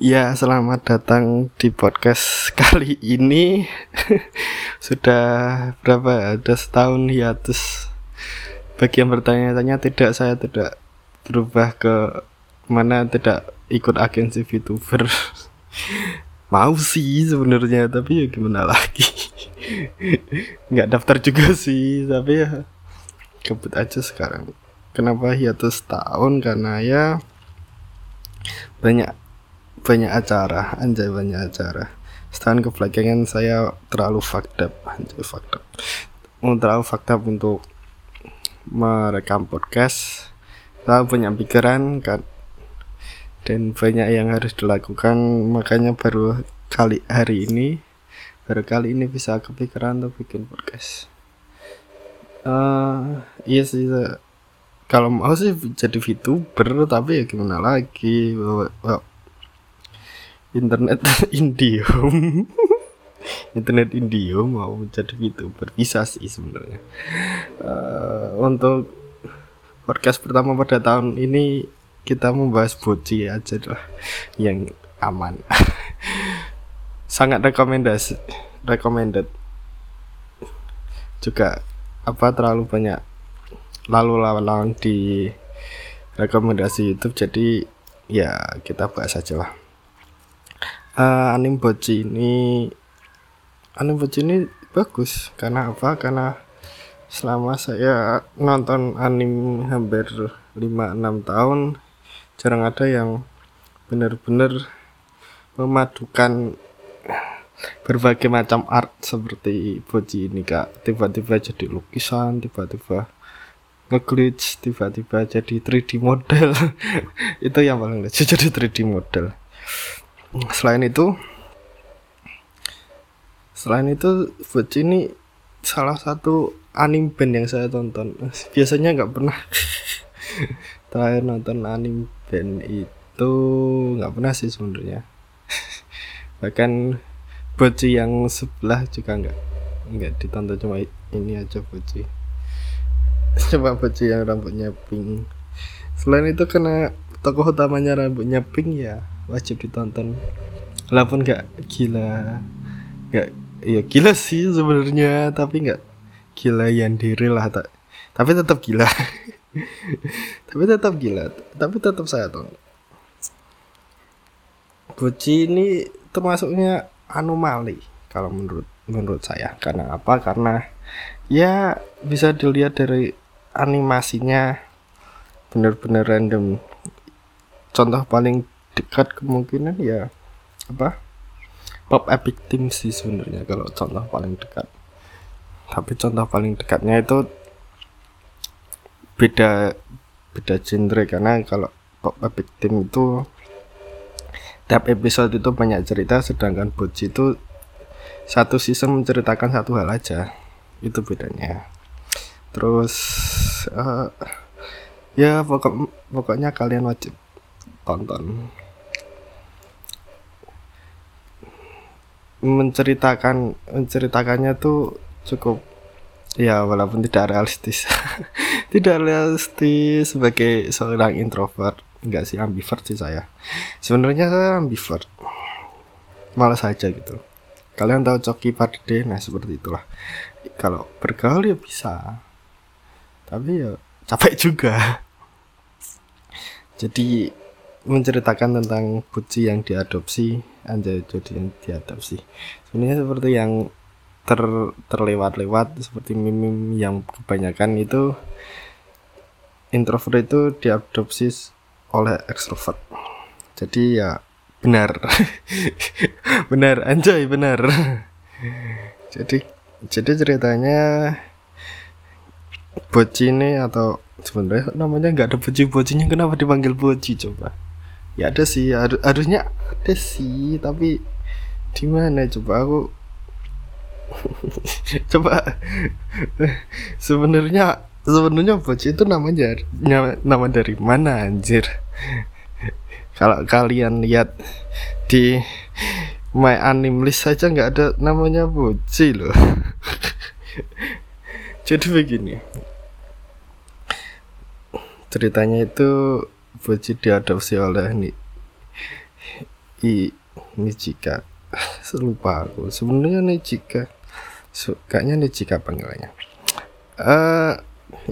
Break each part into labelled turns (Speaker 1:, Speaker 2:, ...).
Speaker 1: Ya, selamat datang di podcast kali ini. Sudah berapa? Ada setahun hiatus. Bagi yang bertanya-tanya, tidak saya tidak berubah ke mana tidak ikut agensi VTuber. Mau sih sebenarnya, tapi ya gimana lagi. Nggak daftar juga sih, tapi ya kebut aja sekarang. Kenapa hiatus tahun? Karena ya banyak banyak acara anjay banyak acara. Setahun kebelakangan saya terlalu fucked up anjay fucked up. Terlalu fucked up untuk merekam podcast terlalu banyak pikiran kan? Dan banyak yang harus dilakukan makanya baru kali hari ini baru kali ini bisa kepikiran untuk bikin podcast. Uh, iya sih kalau mau sih jadi VTuber tapi ya gimana lagi internet Indium. Internet Indium mau jadi VTuber bisa sih sebenarnya. Uh, untuk podcast pertama pada tahun ini kita membahas boci aja lah yang aman. Sangat rekomendasi recommended. Juga apa terlalu banyak lalu lalang di rekomendasi YouTube jadi ya kita bahas aja lah uh, anim boci ini anim boci ini bagus. Karena apa? Karena selama saya nonton anim hampir 5-6 tahun jarang ada yang benar-benar memadukan berbagai macam art seperti boci ini kak. Tiba-tiba jadi lukisan tiba-tiba ngeglitch tiba-tiba jadi 3D model. Itu yang paling lucu jadi 3D model selain itu selain itu buat ini salah satu anim band yang saya tonton. Biasanya nggak pernah. Terakhir nonton anim band itu nggak pernah sih sebenarnya. Bahkan boci yang sebelah juga nggak nggak ditonton. Cuma ini aja boci coba baju yang rambutnya pink. Selain itu karena tokoh utamanya rambutnya pink ya wajib ditonton. Walaupun nggak gila nggak ya gila sih sebenarnya tapi nggak gila yang diri lah tak tapi tetap gila. Tapi tetap gila tapi tetap saya tonton. Gucci ini termasuknya anomali kalau menurut menurut saya. Karena apa? Karena ya bisa dilihat dari animasinya bener-bener random. Contoh paling dekat kemungkinan ya apa pop epic team sih sebenarnya kalau contoh paling dekat. Tapi contoh paling dekatnya itu beda beda genre karena kalau pop epic team itu tiap episode itu banyak cerita sedangkan Boji itu satu season menceritakan satu hal aja. Itu bedanya. Terus uh, ya pokok pokoknya kalian wajib tonton menceritakan menceritakannya tuh cukup ya walaupun tidak realistis. Tidak realistis sebagai seorang introvert. Enggak sih ambivert sih saya. Sebenarnya saya ambivert. Malas saja gitu. Kalian tahu Coki Parde nah seperti itulah. Kalau bergaul ya bisa. Tapi ya capek juga. Jadi menceritakan tentang buci yang diadopsi anjay jadi yang diadopsi. Sebenarnya seperti yang ter terlewat-lewat seperti mimim yang kebanyakan itu introvert itu diadopsi oleh ekstrovert jadi ya benar. Benar anjay benar. Jadi jadi ceritanya boci ini atau sebenarnya namanya nggak ada boci bocinya kenapa dipanggil boci coba ya ada sih. Har harusnya ada sih tapi di mana? Coba aku coba. Sebenarnya sebenarnya boci itu namanya nama dari mana anjir? Kalau kalian lihat di my anim list saja nggak ada namanya boci loh. Jadi begini. Ceritanya itu boci diadopsi oleh i Nijika lupa aku. Sebenarnya Nijika so, kayaknya Nijika panggilannya. Eh uh,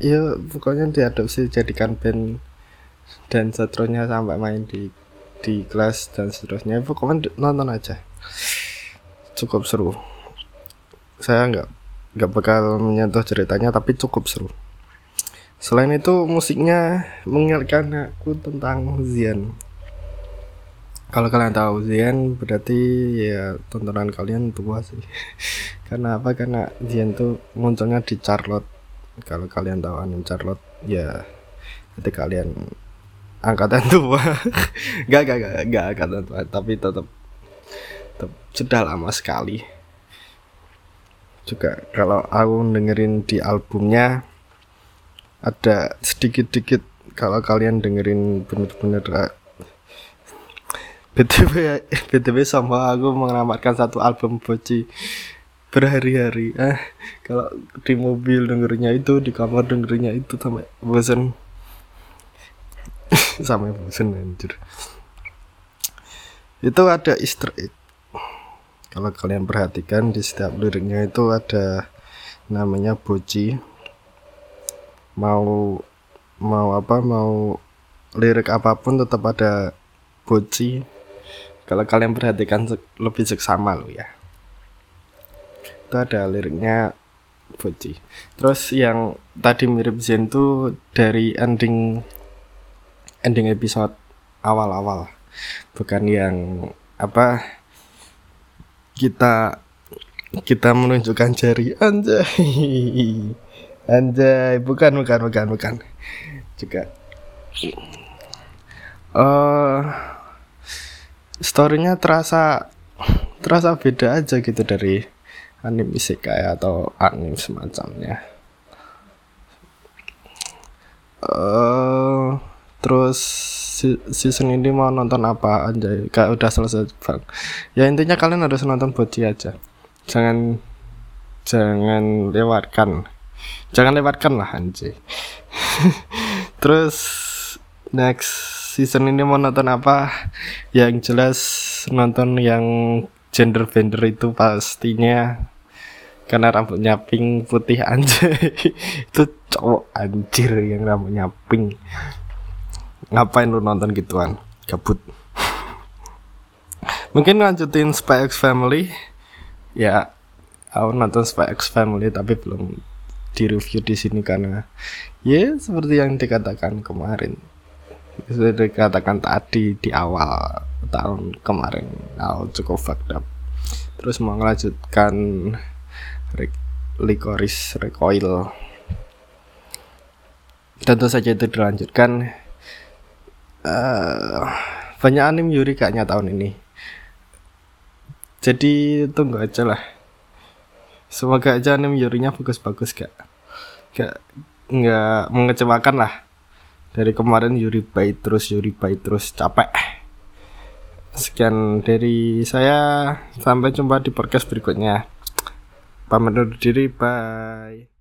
Speaker 1: ya pokoknya diadopsi jadikan band dan seterusnya sampai main di di kelas dan seterusnya. Pokoknya nonton aja. Cukup seru. Saya nggak nggak bakal menyentuh ceritanya tapi cukup seru selain itu musiknya mengingatkan aku tentang Zian kalau kalian tahu Zian berarti ya tontonan kalian tua sih. Karena apa? Karena Zian tuh munculnya di Charlotte. Kalau kalian tahu anime Charlotte ya ketika kalian angkatan tua. Gak gak gak gak angkatan tua tapi tetap tetap sudah lama sekali. Juga kalau aku dengerin di albumnya ada sedikit-sedikit kalau kalian dengerin bener-bener BTW BTW sama aku mengamalkan satu album Boci berhari-hari. Eh kalau di mobil dengernya itu di kamar dengernya itu sampai bosan sampai bosan anjir. Itu ada easter kalau kalian perhatikan di setiap liriknya itu ada namanya boci mau mau apa mau lirik apa pun tetap ada boci. Kalau kalian perhatikan lebih seksama lo ya. Itu ada liriknya boci. Terus yang tadi mirip Zen tuh dari ending ending episode awal-awal. Bukan yang apa kita kita menunjukkan jari. Anjay anjay bukan bukan bukan bukan. Juga. Uh, storynya terasa terasa beda aja gitu dari anime isekai atau anime semacamnya. Uh, terus season ini mau nonton apa aja kayak udah selesai bang. Ya intinya kalian harus nonton Boji aja. Jangan jangan lewatkan jangan lewatkan lah anjay terus next season ini mau nonton apa? Yang jelas nonton yang gender bender itu pastinya. Karena rambutnya pink putih anjay itu cowok anjir yang rambutnya pink. Ngapain lu nonton gituan? Gabut. Mungkin lanjutin Spy X Family. Ya aku nonton Spy X Family tapi belum di review di sini karena ya seperti yang dikatakan kemarin. Sudah dikatakan tadi di awal tahun kemarin aku cukup fucked up. Terus melanjutkan Licorice Recoil. Tentu saja itu dilanjutkan uh, banyak anime Yuri kayaknya tahun ini. Jadi tunggu aja lah. Semoga aja anime Yurinya bagus-bagus gak gak nggak mengecewakan lah. Dari kemarin Yuri baik terus Yuri baik terus capek. Sekian dari saya. Sampai jumpa di podcast berikutnya. Pamit undur diri bye